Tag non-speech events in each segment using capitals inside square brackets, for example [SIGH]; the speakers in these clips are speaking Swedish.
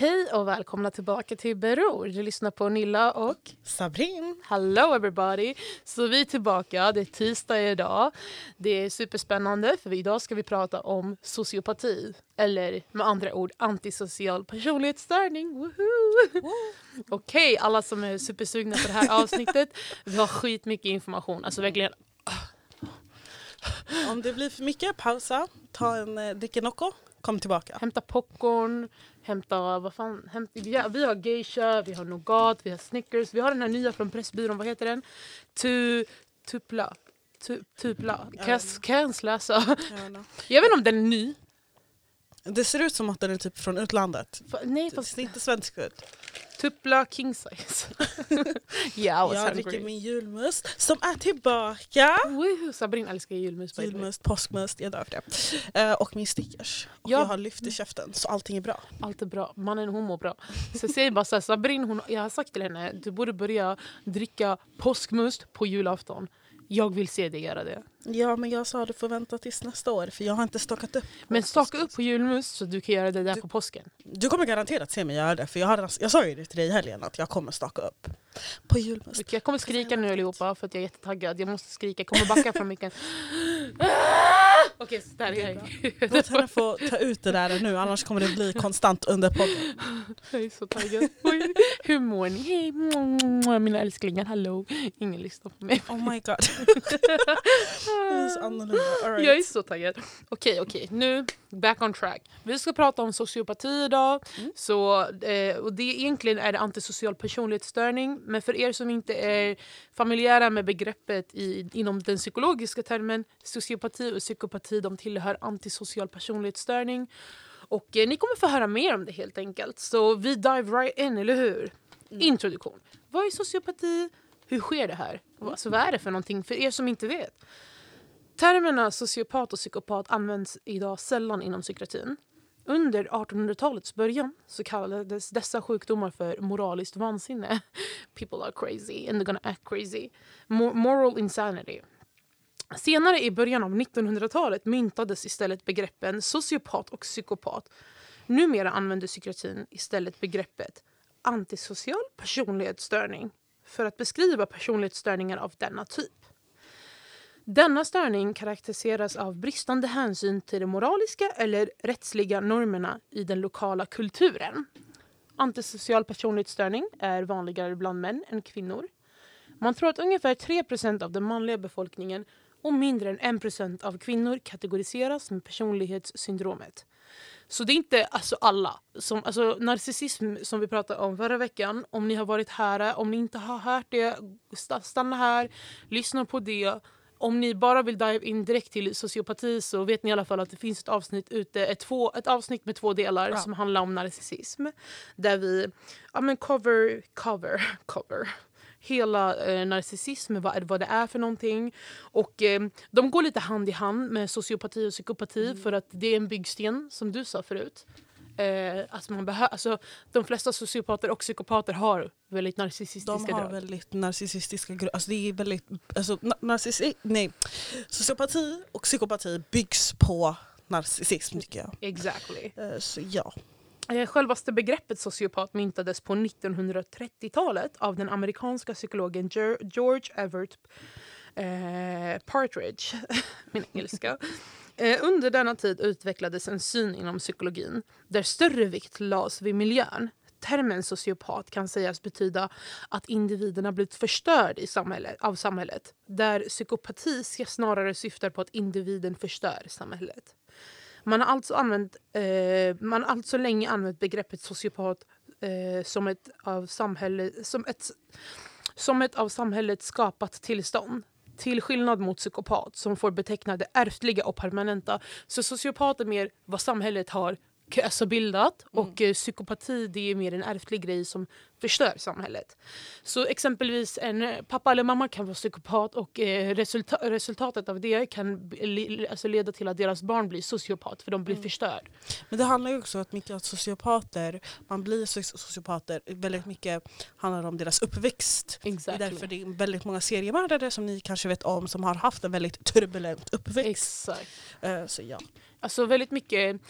Hej och välkomna tillbaka till Beror. Du lyssnar på Nilla och Sabrin. Hello everybody! Så vi är tillbaka, det är tisdag idag. Det är superspännande för idag ska vi prata om sociopati. Eller med andra ord antisocial personlighetsstörning. Woho! Okej, alla som är supersugna på det här avsnittet. Vi har skitmycket information. Alltså verkligen Om det blir för mycket, pausa, ta en eh, Dicke Nocco, kom tillbaka. hämta popcorn, hämta vad fan, hämta, vi, har, vi har geisha, vi har nougat, vi har Snickers, vi har den här nya från Pressbyrån, vad heter den? Tu, tupla. Tu, tupla. Kan jag, kan jag ens läsa? [LAUGHS] Jag vet inte. Om den är ny. Det ser ut som att den är typ från utlandet. Fa- Nej Det fast ser inte svensk ut. Tupla king size. [LAUGHS] yeah, Jag dricker min julmust som är tillbaka. Woohoo, Sabrin älskar julmust. Julmust, påskmust, jag dör för det. Eh, och min stickers. Och Ja. jag har lyft i käften så allting är bra. Allt är bra, mannen hon mår bra. Så säger bara så här, Sabrin, hon, jag har sagt till henne du borde börja dricka påskmust på julafton. Jag vill se dig göra det. Ja men jag sa du får vänta tills nästa år för jag har inte stockat upp. Men staka upp på julmust så du kan göra det där Du- på påsken. Du kommer garanterat se mig göra det för jag, har, jag sa ju det till dig i helgen att jag kommer staka upp. På julmust. Jag kommer skrika nu allihopa för att jag är jättetaggad. Jag måste skrika, jag kommer backa från micken. [LAUGHS] Okej, så där är jag. Låt henne få ta ut det där nu annars kommer det bli konstant under podden. Jag är så taggad. Oj, Hur mår ni? Hej mina älsklingar, hallå. Ingen lyssnar på mig. Oh my god. det är så annorlunda. All right. Jag är så taggad. Okej, okej. Nu, back on track. Vi ska prata om sociopati idag. Mm. Så, eh, och det egentligen är det antisocial personlighetsstörning. Men för er som inte är familjära med begreppet i, inom den psykologiska termen sociopati och psykopati, de tillhör antisocial personlighetsstörning. Och eh, ni kommer få höra mer om det helt enkelt. Så vi dive right in, eller hur? Mm. Introduktion. Vad är sociopati? Hur sker det här? Alltså, vad är det för någonting för er som inte vet? Termerna sociopat och psykopat används idag sällan inom psykiatrin. Under 1800-talets början så kallades dessa sjukdomar för moraliskt vansinne. [LAUGHS] People are crazy and they're gonna act crazy. Mo- moral insanity. Senare i början av 1900-talet myntades istället begreppen sociopat och psykopat. Numera använder psykiatrin istället begreppet antisocial personlighetsstörning för att beskriva personlighetsstörningar av denna typ. Denna störning karaktäriseras av bristande hänsyn till de moraliska eller rättsliga normerna i den lokala kulturen. Antisocial personlighetsstörning är vanligare bland män än kvinnor. Man tror att ungefär 3% av den manliga befolkningen och mindre än 1% av kvinnor kategoriseras med personlighetssyndromet. Så det är inte alltså alla. Som, alltså, narcissism som vi pratade om förra veckan, om ni har varit här, om ni inte har hört det, sta- stanna här, lyssna på det. Om ni bara vill dive in direkt till sociopati så vet ni i alla fall att det finns ett avsnitt ute, ett, två, ett avsnitt med två delar Ja. som handlar om narcissism. Där vi ja, men cover, cover, [LAUGHS] cover hela eh, narcissism, vad, vad det är för någonting. Och eh, de går lite hand i hand med sociopati och psykopati för att det är en byggsten, som du sa förut. Eh, alltså man behö- alltså, de flesta sociopater och psykopater har väldigt narcissistiska De har drag. väldigt narcissistiska grupper. Alltså det är väldigt, alltså, na- narcissi- nej. Sociopati och psykopati byggs på narcissism tycker jag. Exactly. Eh, Så ja. Eh, självaste begreppet sociopat myntades på 1930-talet av den amerikanska psykologen George Everett eh, Partridge, [LAUGHS] min engelska. Eh, under denna tid utvecklades en syn inom psykologin där större vikt lades vid miljön. Termen sociopat kan sägas betyda att individerna blivit förstörd i samhället, av samhället där psykopati snarare syftar på att individen förstör samhället. Man har alltså, använt, eh, man har alltså länge använt begreppet sociopat eh, som, ett av samhälle, som, ett, som ett av samhället skapat tillstånd. Till skillnad mot psykopat som får beteckna det ärftliga och permanenta. Så sociopat är mer vad samhället har k- alltså bildat och eh, psykopati det är mer en ärftlig grej som förstör samhället. Så exempelvis en eh, pappa eller mamma kan vara psykopat och eh, resulta- resultatet av det kan alltså leda till att deras barn blir sociopat för de blir förstörd. Men det handlar ju också om att mycket att sociopater, man blir so- sociopater, väldigt mycket handlar om deras uppväxt. Det är Exactly. därför det är väldigt många seriemördare som ni kanske vet om som har haft en väldigt turbulent uppväxt. Exakt. Eh, Så ja. Alltså väldigt mycket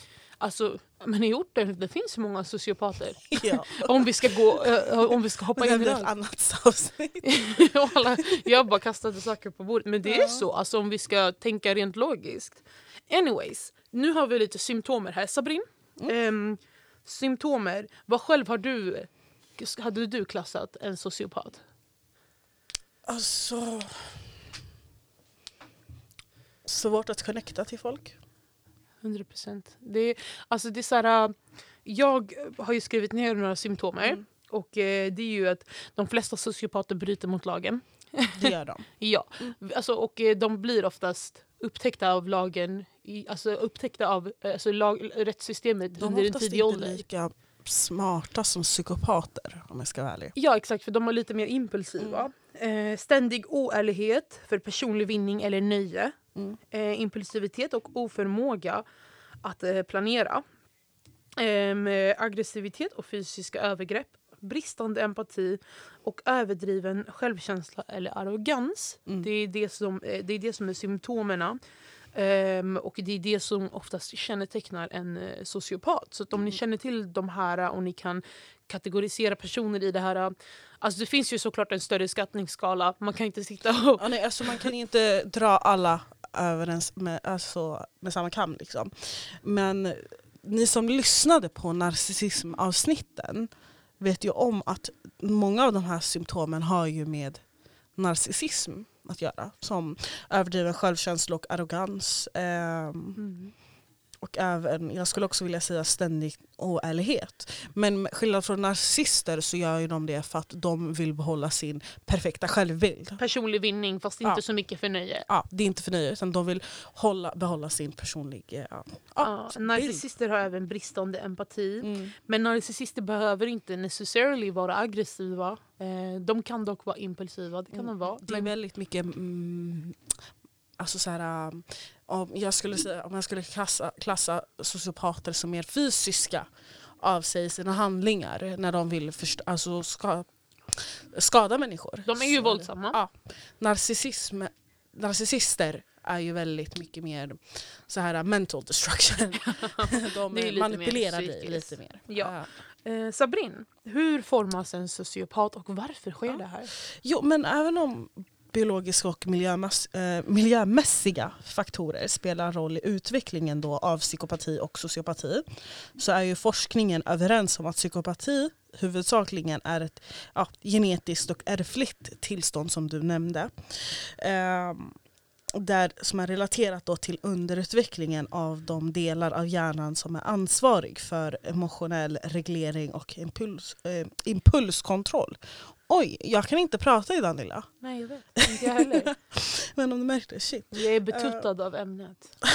Alltså, men i orten det finns många sociopater. [LAUGHS] Ja. [LAUGHS] Om vi ska, gå, eh, om vi ska hoppa in i är det. ett annat [LAUGHS] avsnitt. Alla, jag bara kastade saker på bordet. Men det är Ja. så, alltså, om vi ska tänka rent logiskt. Anyways, nu har vi lite symptomer här. Sabrin, ehm, symptomer. Vad själv har du, hade du klassat en sociopat? Alltså... Svårt att connecta till folk. 100 procent. Det, är- alltså det är så här, äh, jag har ju skrivit ner några symptomer. Mm. Och eh, det är ju att de flesta sociopater bryter mot lagen. Det gör de. [LAUGHS] Ja, alltså, och eh, de blir oftast upptäckta av lagen, i, alltså upptäckta av eh, alltså, lag, rättssystemet De under är en tidig ålder. lika smarta som psykopater om jag ska vara ärlig. Ja exakt, för de är lite mer impulsiva. Eh, ständig oärlighet för personlig vinning eller nöje. Mm. Eh, impulsivitet och oförmåga att eh, planera. Ehm, eh, aggressivitet och fysiska övergrepp. Bristande empati och överdriven självkänsla eller arrogans. Mm. Det, är det, som, eh, det är det som är symptomerna. Ehm, och det är det som oftast kännetecknar en eh, sociopat. Så att om ni känner till de här och ni kan kategorisera personer i det här. Eh, Alltså det finns ju såklart en större skattningsskala. Man kan inte sitta och... Ja, nej, alltså man kan inte dra alla överens med, alltså, med samma kam. Liksom. Men ni som lyssnade på narcissismavsnitten vet ju om att många av de här symptomen har ju med narcissism att göra. Som överdriven självkänsla och arrogans. ehm, Mm. Och även, jag skulle också vilja säga ständig oärlighet. Men skillnad från narcissister så gör ju de det för att de vill behålla sin perfekta självbild. Personlig vinning fast Ja. inte så mycket för nöje. Ja, det är inte för nöje utan de vill hålla, behålla sin personliga ja, Ja, narcissister har även bristande empati. Mm. Men narcissister behöver inte necessarily vara aggressiva. Eh, de kan dock vara impulsiva. Det kan de vara. Mm. Det är väldigt mycket mm, Alltså så här, um, om, jag skulle säga, om jag skulle klassa, klassa sociopater som mer fysiska av sig sina handlingar när de vill först, alltså ska, skada människor. de är ju Så- våldsamma. Ja. Narcissism, narcissister är ju väldigt mycket mer så här mental destruction. [LAUGHS] De manipulerar dig lite mer. Ja. Eh, Sabrin, hur formas en sociopat och varför sker Ja. det här? Jo, men även om biologiska och miljömäss eh, miljömässiga faktorer spelar roll i utvecklingen då av psykopati och sociopati så är ju forskningen överens om att psykopati huvudsakligen är ett ja, genetiskt och ärftligt tillstånd som du nämnde. Eh, där, som är relaterat då till underutvecklingen av de delar av hjärnan som är ansvarig för emotionell reglering och impuls, eh, impulskontroll. Oj, jag kan inte prata idag Nilla. Nej, jag vet. Inte jag heller. [LAUGHS] Men om du märkte, shit. Jag är betuttad av ämnet.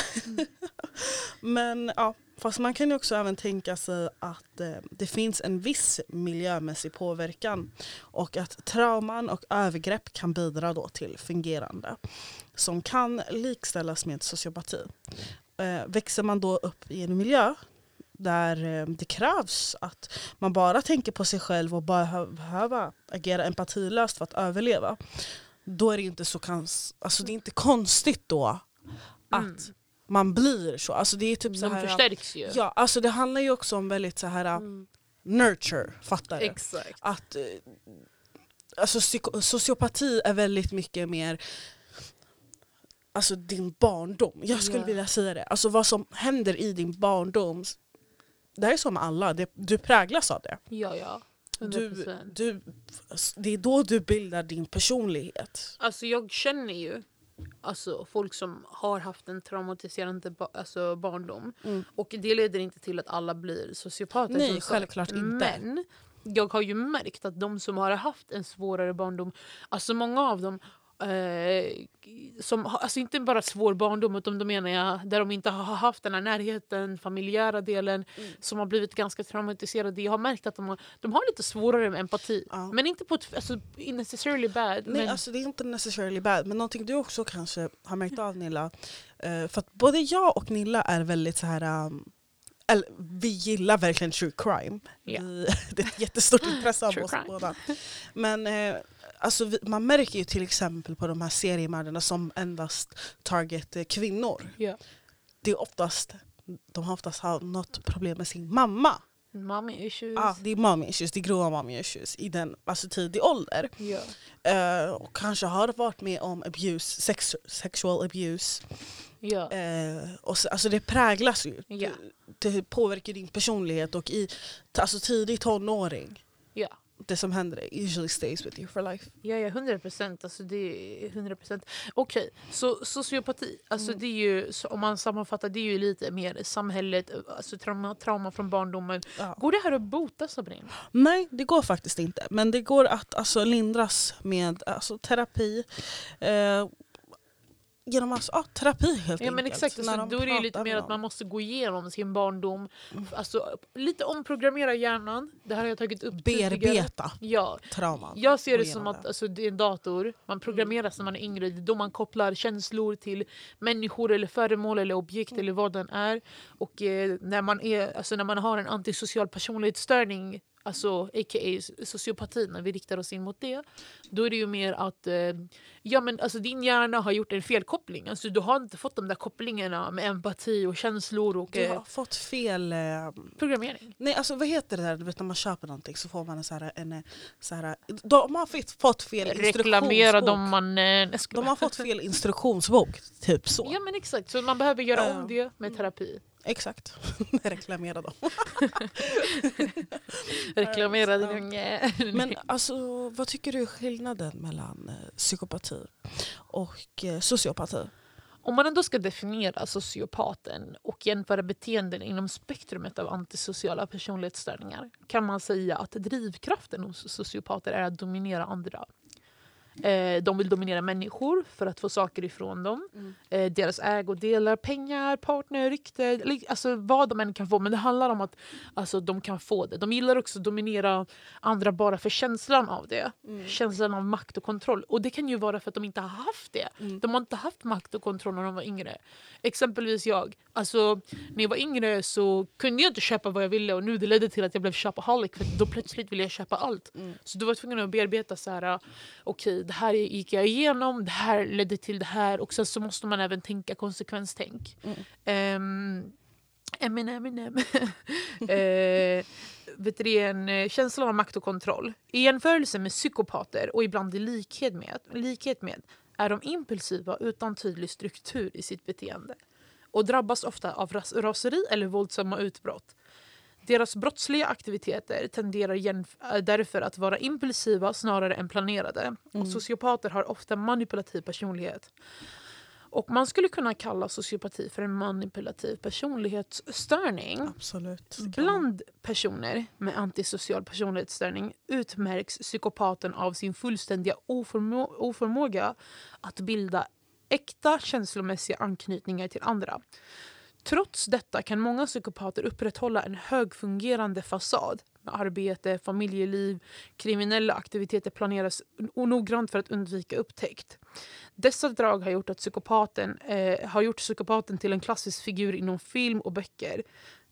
[LAUGHS] Men ja, fast man kan ju också även tänka sig att eh, det finns en viss miljömässig påverkan och att trauman och övergrepp kan bidra då till fungerande som kan likställas med sociopati. Eh, växer man då upp i en miljö där eh, det krävs att man bara tänker på sig själv och bara behö- behöva agera empatilöst för att överleva då är det inte så kans- alltså det är inte konstigt då att Mm. man blir så. Alltså det är typ så De här, förstärks ju. Ja, alltså det handlar ju också om väldigt så här Mm. nurture, fattar du? Exakt. Att, eh, alltså sociopati är väldigt mycket mer Alltså din barndom. Jag skulle Ja. vilja säga det. Alltså vad som händer i din barndom. Det här är som alla, det, du präglas av det. Ja, ja. 100%. Du, du, det är då du bildar din personlighet. Alltså jag känner ju alltså, folk som har haft en traumatiserande ba- alltså, barndom. Mm. Och det leder inte till att alla blir sociopater. Nej, självklart inte. Men jag har ju märkt att de som har haft en svårare barndom, alltså många av dem Eh, som, alltså inte bara svår barndom utan då menar jag där de inte har haft den här närheten, familjära delen Mm. som har blivit ganska traumatiserade. Jag har märkt att de har, de har lite svårare med empati. Ja. Men inte på ett, alltså, necessarily bad. Nej, men, alltså det är inte necessarily bad, men någonting du också kanske har märkt av Nilla. eh, för att både jag och Nilla är väldigt så här... Um, eller, vi gillar verkligen true crime. Ja. Vi, [LAUGHS] det är ett jättestort intresse av oss crime. båda. Men eh, alltså, man märker ju till exempel på de här seriemördarna som endast target eh, kvinnor. ja. Det är oftast de har oftast haft något problem med sin mamma. Mommy issues. Ja, det är mommy issues, det är grova mommy issues i den alltså, tidig ålder. Ja. Eh, och kanske har varit med om abuse, sex, sexual abuse. Ja. Eh, och så, alltså det präglas ju. Ja. Det, det påverkar din personlighet och i alltså tidig tonåring, Ja. Det som händer usually stays with you for life. Ja, ja, 100 procent. Alltså, det är 100 procent. Okej, så sociopati, alltså, Mm. det är ju, om man sammanfattar, det är ju lite mer samhället, alltså trauma, trauma från barndomen. Ja. Går det här att bota, Sabrin? Nej, det går faktiskt inte. Men det går att alltså, lindras med alltså, terapi. Eh, genom alltså, ja, terapi helt Ja men enkelt. exakt, När alltså, då är det lite mer att man måste gå igenom sin barndom. Mm. Alltså, lite omprogrammera hjärnan. Det här har jag tagit upp tidigare. Bearbeta Ja, trauman. jag ser det som att det. alltså, det är en dator. Man programmeras när man är yngre. Det är då man kopplar känslor till människor eller föremål eller objekt Mm. eller vad den är. Och eh, när, man är, alltså, när man har en antisocial personlighetsstörning Alltså a.k.a. sociopati, när vi riktar oss in mot det. Då är det ju mer att eh, ja, men, alltså, din hjärna har gjort en felkoppling. Alltså, du har inte fått de där kopplingarna med empati och känslor och Du eh, har fått fel... Eh, programmering. nej, alltså vad heter det där du vet, när man köper någonting så får man en så här... En, eh, så här de har fått- fel Reklamera dem man... Eh, De har fått fel instruktionsbok, typ så. Ja men exakt, så man behöver göra om det med terapi. Exakt. [LAUGHS] Reklamera dem. [LAUGHS] Reklamera din unge. Men alltså, vad tycker du är skillnaden mellan eh, psykopati och eh, sociopati? Om man ändå ska definiera sociopaten och jämföra beteenden inom spektrumet av antisociala personlighetsstörningar kan man säga att drivkraften hos sociopater är att dominera andra. Eh, de vill dominera människor för att få saker ifrån dem. Eh, deras ägodelar, pengar, partner, rykte, alltså vad de än kan få. Men det handlar om att alltså, de kan få det. De gillar också att dominera andra bara för känslan av det. Känslan av makt och kontroll. Och det kan ju vara för att de inte har haft det. Mm. De har inte haft makt och kontroll när de var yngre. Exempelvis jag. Alltså, när jag var yngre så kunde jag inte köpa vad jag ville och nu det ledde till att jag blev shopaholic för då plötsligt ville jag köpa allt. Mm. Så då var jag tvungen att bearbeta så här, okej det här gick jag igenom, det här ledde till det här och sen så måste man även tänka konsekvenstänk. Mm. Um, Eminem, Eminem. [LAUGHS] eh, vet du, en eh, känsla av makt och kontroll. I jämförelse med psykopater och ibland i likhet med, likhet med är de impulsiva utan tydlig struktur i sitt beteende och drabbas ofta av ras raseri eller våldsamma utbrott. Deras brottsliga aktiviteter tenderar äh, därför att vara impulsiva snarare än planerade. Och sociopater har ofta manipulativ personlighet. Och man skulle kunna kalla sociopati för en manipulativ personlighetsstörning. Absolut. Bland personer med antisocial personlighetsstörning utmärks psykopaten av sin fullständiga oförmå- oförmåga att bilda äkta känslomässiga anknytningar till andra. Trots detta kan många psykopater upprätthålla en högfungerande fasad. Arbete, familjeliv, kriminella aktiviteter planeras noggrant för att undvika upptäckt. Dessa drag har gjort, att psykopaten, eh, har gjort psykopaten till en klassisk figur inom film och böcker.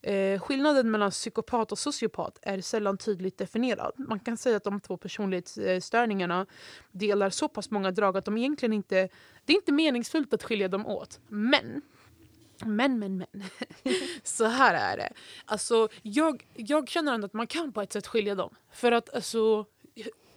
Eh, skillnaden mellan psykopat och sociopat är sällan tydligt definierad. Man kan säga att de två personlighetsstörningarna delar så pass många drag att de egentligen inte... Det är inte meningsfullt att skilja dem åt. Men men, men, men. [LAUGHS] Så här är det. Alltså, jag, jag känner ändå att man kan på ett sätt skilja dem. För att alltså,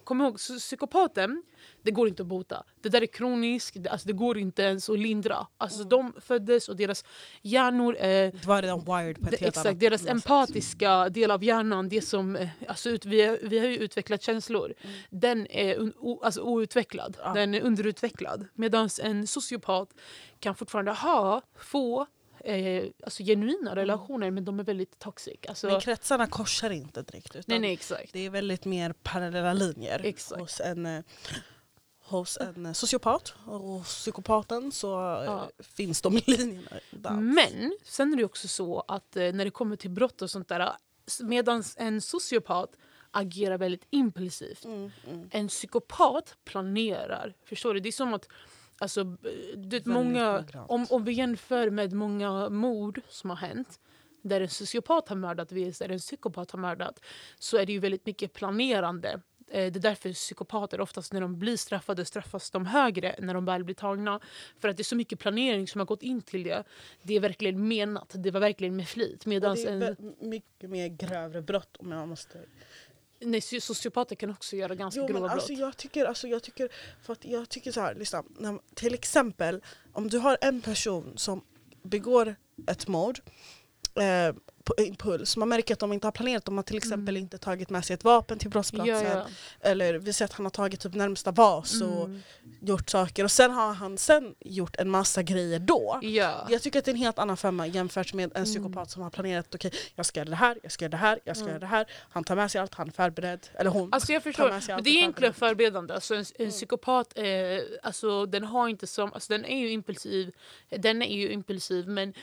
kom ihåg, psy- psykopaten, det går inte att bota. Det där är kroniskt, det, alltså, det går inte ens att lindra. Alltså, De föddes och deras hjärnor är Det var redan wired på ett det, exakt, deras sätt. empatiska del av hjärnan, det som, eh, alltså, ut, vi, har- vi har ju utvecklat känslor, den är un, o, alltså, outvecklad, Ja. den är underutvecklad. Medan en sociopat kan fortfarande ha, få eh, alltså, genuina relationer men de är väldigt toxic. Alltså, Men kretsarna korsar inte direkt. Utan nej, nej, exakt. Det är väldigt mer parallella linjer. Exakt. Hos en, eh, hos en eh, sociopat och hos psykopaten så eh, Ja. finns de linjerna. Där. Men sen är det också så att eh, när det kommer till brott och sånt där, medan en sociopat agerar väldigt impulsivt Mm, mm. en psykopat planerar. Förstår du? Det är som att alltså, b- det många, om, om vi jämför med många mord som har hänt där en sociopat har mördat där en psykopat har mördat så är det ju väldigt mycket planerande. eh, det är därför psykopater oftast när de blir straffade straffas de högre när de väl blir tagna. För att det är så mycket planering som har gått in till det. Det är verkligen menat, det var verkligen med flit. Medans det är en, mycket mer grövre brott om jag måste... nej, so- sociopater kan också göra ganska Jo, grova men brott. alltså, jag tycker, alltså, jag tycker, för att jag tycker så här, lyssna, när, till exempel om du har en person som begår ett mord eh, impuls, man märker att de inte har planerat, de har till exempel Mm. inte tagit med sig ett vapen till brottsplatsen ja, ja. eller vi ser att han har tagit typ närmsta vas och Mm. gjort saker och sen har han sen gjort en massa grejer då. ja. Jag tycker att det är en helt annan femma jämfört med en Mm. psykopat som har planerat okej jag ska göra det här, jag ska göra det här, jag ska Mm. göra det här. Han tar med sig allt, han är förberedd. Eller hon. Alltså jag förstår, men det är egentligen förberedande. Alltså en, en Mm. psykopat, eh, alltså den har inte som, alltså den är ju impulsiv, den är ju impulsiv men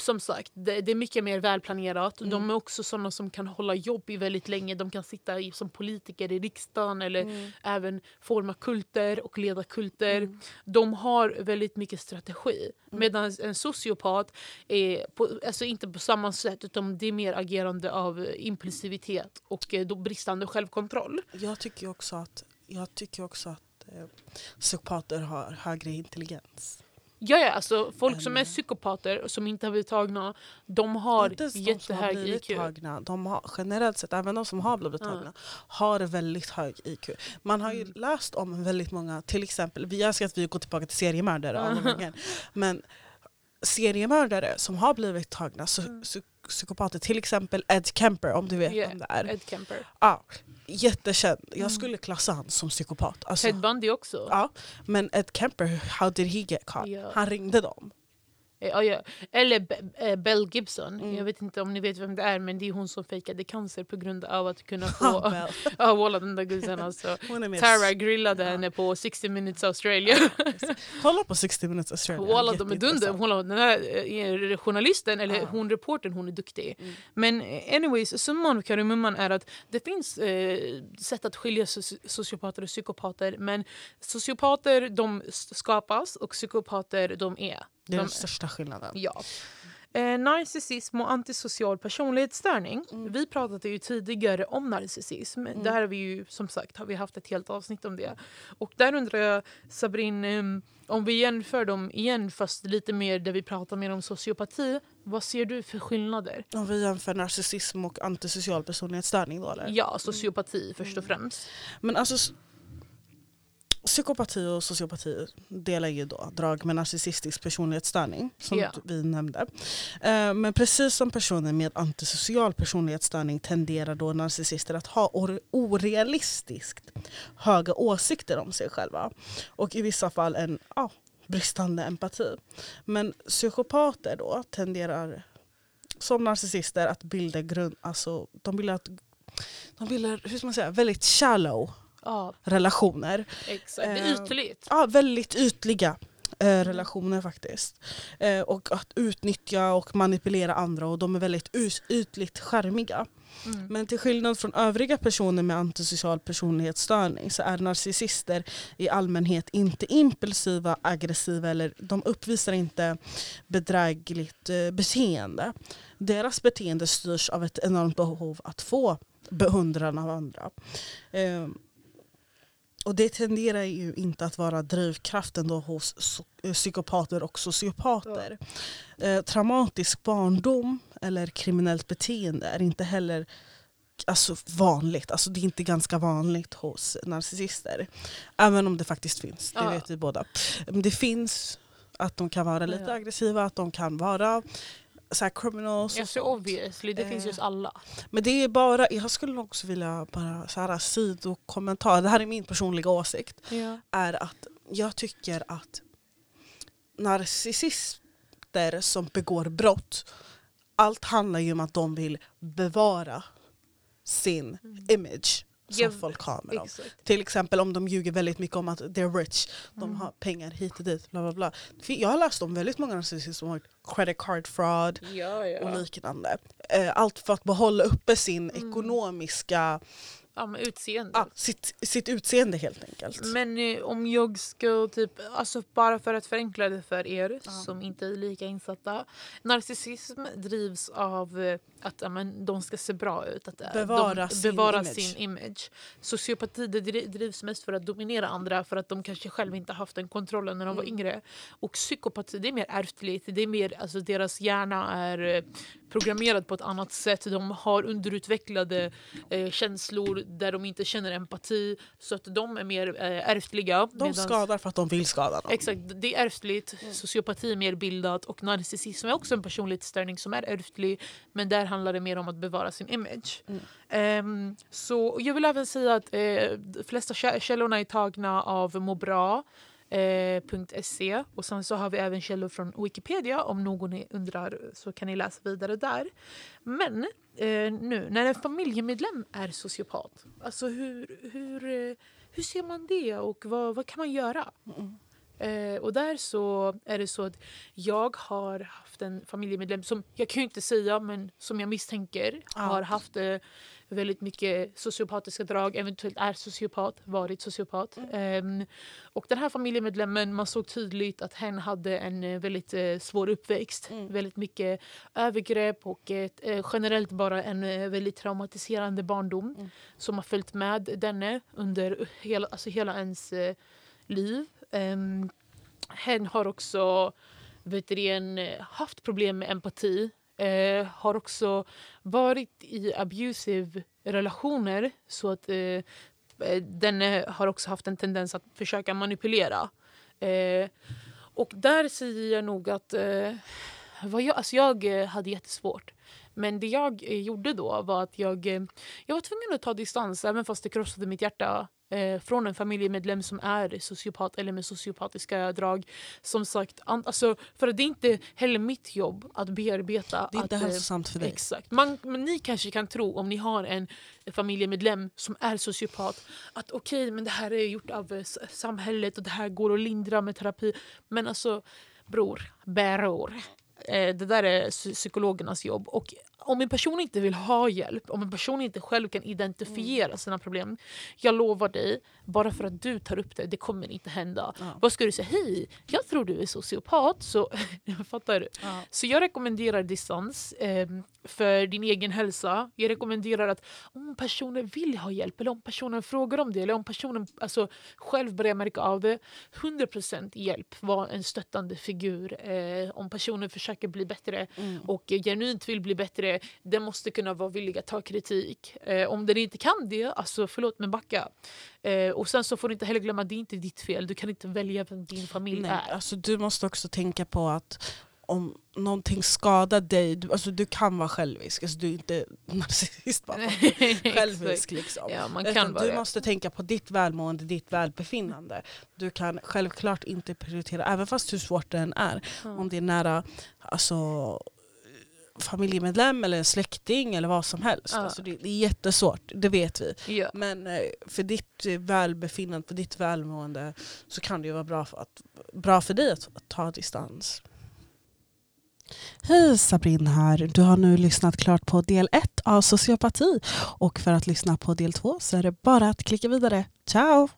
som sagt, det, det är mycket mer välplanerat. Mm. De är också sådana som kan hålla jobb i väldigt länge. De kan sitta i, som politiker i riksdagen eller Mm. även forma kulter och leda kulter. Mm. De har väldigt mycket strategi. Mm. Medan en sociopat är på, alltså inte på samma sätt utan det är mer agerande av impulsivitet och eh, då bristande självkontroll. Jag tycker också att, jag tycker också att eh, psykopater har högre intelligens. Ja, ja, alltså folk som är psykopater och som inte har blivit tagna, de har Inte ens de som har jättehög blivit IQ. tagna, de har, generellt sett, även de som har blivit tagna, har väldigt hög IQ. Man har ju Mm. läst om väldigt många, till exempel, vi önskar att vi går tillbaka till seriemördare alla gånger, men seriemördare som har blivit tagna, Mm. psy- psykopater, till exempel Ed Kemper om du vet Ja, vem det är. Ed Kemper. Ja, jättekänd. Jag skulle klassa han som psykopat. Alltså, Ted Bundy också. ja, men Ed Kemper, how did he get caught? Ja. Han ringde dem. Eh. Eller eh, Belle Gibson. Mm. Jag vet inte om ni vet vem det är men det är hon som fejkade cancer på grund av att kunna [LAUGHS] få... [LAUGHS] Ja, walla den där guzzen alltså. [LAUGHS] Tara grillade Ja. henne på 60 minutes Australia. Kolla på 60 minutes Australia. Walla de är dunder. Walla, den här eh, journalisten, eller Ja. hon reportern, hon är duktig. Mm. Men anyways, summan av kardemumman är att det finns eh, sätt att skilja soci- sociopater och psykopater. Men sociopater de skapas och psykopater de är. Det är de, den största skillnaden. Ja. Eh, narcissism och antisocial personlighetsstörning. Mm. Vi pratade ju tidigare om narcissism. Mm. Där har vi ju som sagt har vi haft ett helt avsnitt om det. Och där undrar jag Sabrin, em, om vi jämför dem igen fast lite mer där vi pratar mer om sociopati. Vad ser du för skillnader? Om vi jämför narcissism och antisocial personlighetsstörning då eller? Ja, sociopati först och Mm. främst. Men alltså Psykopati och sociopati delar ju då drag med narcissistisk personlighetsstörning som Ja. vi nämnde. Eh, Men precis som personer med antisocial personlighetsstörning tenderar då narcissister att ha or- orealistiskt höga åsikter om sig själva. Och i vissa fall en ja, bristande empati. Men psykopater då tenderar som narcissister att bilda grund, alltså de bildar, de bildar hur ska man säga, väldigt shallow Ja, relationer. exakt. Det är Eh, ytligt. Ja, väldigt ytliga eh, relationer faktiskt. Eh, och att utnyttja och manipulera andra och de är väldigt ytligt charmiga. Mm. Men till skillnad från övriga personer med antisocial personlighetsstörning så är narcissister i allmänhet inte impulsiva, aggressiva eller de uppvisar inte bedrägligt beteende. Deras beteende styrs av ett enormt behov att få beundran av andra. Eh, och det tenderar ju inte att vara drivkraften då hos so- psykopater och sociopater. Eh, traumatisk barndom eller kriminellt beteende är inte heller alltså, vanligt. Alltså, det är inte ganska vanligt hos narcissister. Även om det faktiskt finns, det Ja. vet vi båda. Men det finns att de kan vara lite Ja. aggressiva, att de kan vara så här, criminals. Ja, så obviously. Det finns ju hos Eh, alla. Men det är bara, jag skulle också vilja bara så här sidokommentar, det här är min personliga åsikt, Ja. är att jag tycker att narcissister som begår brott, allt handlar ju om att de vill bevara sin image som Ja, folk har med dem. Exakt. Till exempel om de ljuger väldigt mycket om att they're rich, de Mm. har pengar hit och dit. Bla bla bla. Jag har läst om väldigt många narcissister som har credit card fraud, Ja, ja. och liknande. Eh, Allt för att behålla uppe sin Mm. ekonomiska ja, men utseende. Ja, sitt, sitt utseende helt enkelt. Men eh, om jag ska typ, alltså bara för att förenkla det för er Ja. som inte är lika insatta. Narcissism drivs av eh, att ja, men, de ska se bra ut. Att, eh, Bevara de, sin bevara image. sin image. Sociopati det dri- drivs mest för att dominera andra för att de kanske själva inte haft den kontrollen när de var Mm. yngre. Och psykopati det är mer ärftligt. Det är mer, alltså, deras hjärna är eh, programmerad på ett annat sätt. De har underutvecklade eh, känslor där de inte känner empati. Så att de är mer eh, ärftliga. de medans- skadar för att de vill skada någon. Exakt, det är ärftligt. Mm. Sociopati är mer bildat och narcissism är också en personlighetsstörning som är ärftlig. Men där handlar det mer om att bevara sin image. Mm. Ehm, så jag vill även säga att eh, de flesta kä- källorna är tagna av Mobra. Eh, .se och sen så har vi även källor från Wikipedia om någon undrar så kan ni läsa vidare där. Men eh, nu när en familjemedlem är sociopat, alltså hur, hur, eh, hur ser man det och vad, vad kan man göra? Mm. Eh, och där så är det så att jag har haft en familjemedlem som jag kan ju inte säga men som jag misstänker Ja. har haft eh, väldigt mycket sociopatiska drag, eventuellt är sociopat, varit sociopat. Ehm, och den här familjemedlemmen, man såg tydligt att hen hade en eh, väldigt eh, svår uppväxt. Mm. Väldigt mycket övergrepp och eh, generellt bara en eh, väldigt traumatiserande barndom Mm. som har följt med denne under hela, alltså hela ens eh, liv. Um, hen har också vet du, eh, haft problem med empati. Uh, har också varit i abusive relationer så att uh, den har också haft en tendens att försöka manipulera. Uh, och där säger jag nog att vad jag, alltså jag hade jättesvårt. Men det jag gjorde då var att jag, jag var tvungen att ta distans även fast det krossade mitt hjärta eh, från en familjemedlem som är sociopat eller med sociopatiska drag. Som sagt, an, alltså, för att det är inte heller mitt jobb att bearbeta. Det är inte att, eh, hälsosamt för dig. Exakt. Man, men ni kanske kan tro om ni har en familjemedlem som är sociopat att okej, men det här är gjort av eh, samhället och det här går att lindra med terapi. Men alltså, bror, bror. Eh, det där är psy- psykologernas jobb. Och om en person inte vill ha hjälp, om en person inte själv kan identifiera sina problem, jag lovar dig, bara för att du tar upp det, det kommer inte hända. Ja. Vad ska du säga? Hej, jag tror du är sociopat. Så, [LAUGHS] fattar du? Ja. Så jag rekommenderar distans eh, för din egen hälsa. Jag rekommenderar att om personen vill ha hjälp eller om personen frågar om det eller om personen alltså, själv börjar märka av det. 100% hjälp. Var en stöttande figur. Eh, om personen försöker bli bättre Mm. och genuint vill bli bättre, den måste kunna vara villig att ta kritik. Eh, om den inte kan det, alltså förlåt men backa. Eh, och sen så får du inte heller glömma det är inte ditt fel. Du kan inte välja vem din familj Nej, är. alltså, du måste också tänka på att om någonting skadar dig, du, alltså, du kan vara självisk. Alltså, du är inte [LAUGHS] narcissist bara [LAUGHS] självisk. Liksom. Ja, man kan du det. måste tänka på ditt välmående, ditt välbefinnande. Du kan självklart inte prioritera, även fast hur svårt det än är. Om det är nära alltså, familjemedlem eller släkting eller vad som helst. Ja. Alltså, det, det är jättesvårt, det vet vi. Ja. Men eh, för ditt eh, välbefinnande, för ditt välmående så kan det ju vara bra för, att, bra för dig att, att ta distans. Hej Sabrin här. Du har nu lyssnat klart på del 1 av sociopati. Och för att lyssna på del 2 så är det bara att klicka vidare. Ciao!